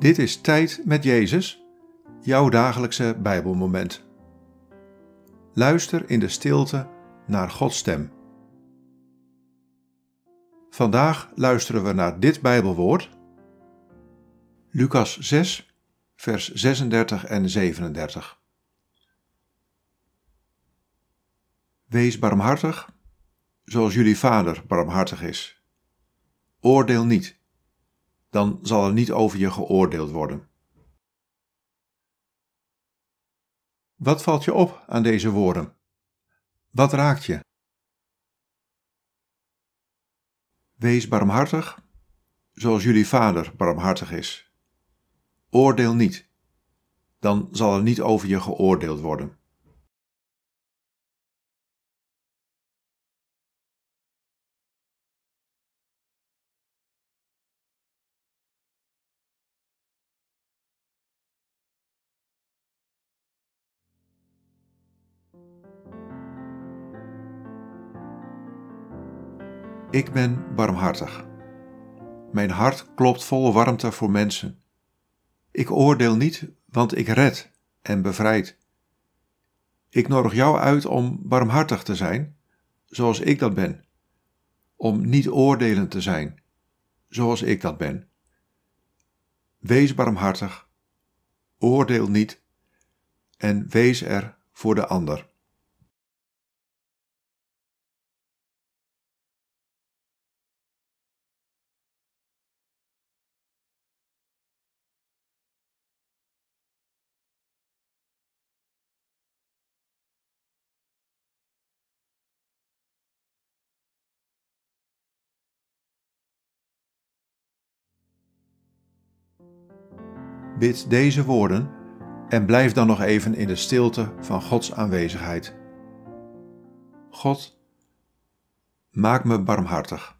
Dit is Tijd met Jezus, jouw dagelijkse Bijbelmoment. Luister in de stilte naar Gods stem. Vandaag luisteren we naar dit Bijbelwoord, Lucas 6, vers 36 en 37. Wees barmhartig, zoals jullie Vader barmhartig is. Oordeel niet dan zal er niet over je geoordeeld worden. Wat valt je op aan deze woorden? Wat raakt je? Wees barmhartig, zoals jullie Vader barmhartig is. Oordeel niet, dan zal er niet over je geoordeeld worden. Ik ben barmhartig. Mijn hart klopt vol warmte voor mensen. Ik oordeel niet, want ik red en bevrijd. Ik nodig jou uit om barmhartig te zijn, zoals ik dat ben. Om niet oordelend te zijn, zoals ik dat ben. Wees barmhartig, oordeel niet en wees er voor de ander. Bid deze woorden en blijf dan nog even in de stilte van Gods aanwezigheid. God, maak me barmhartig.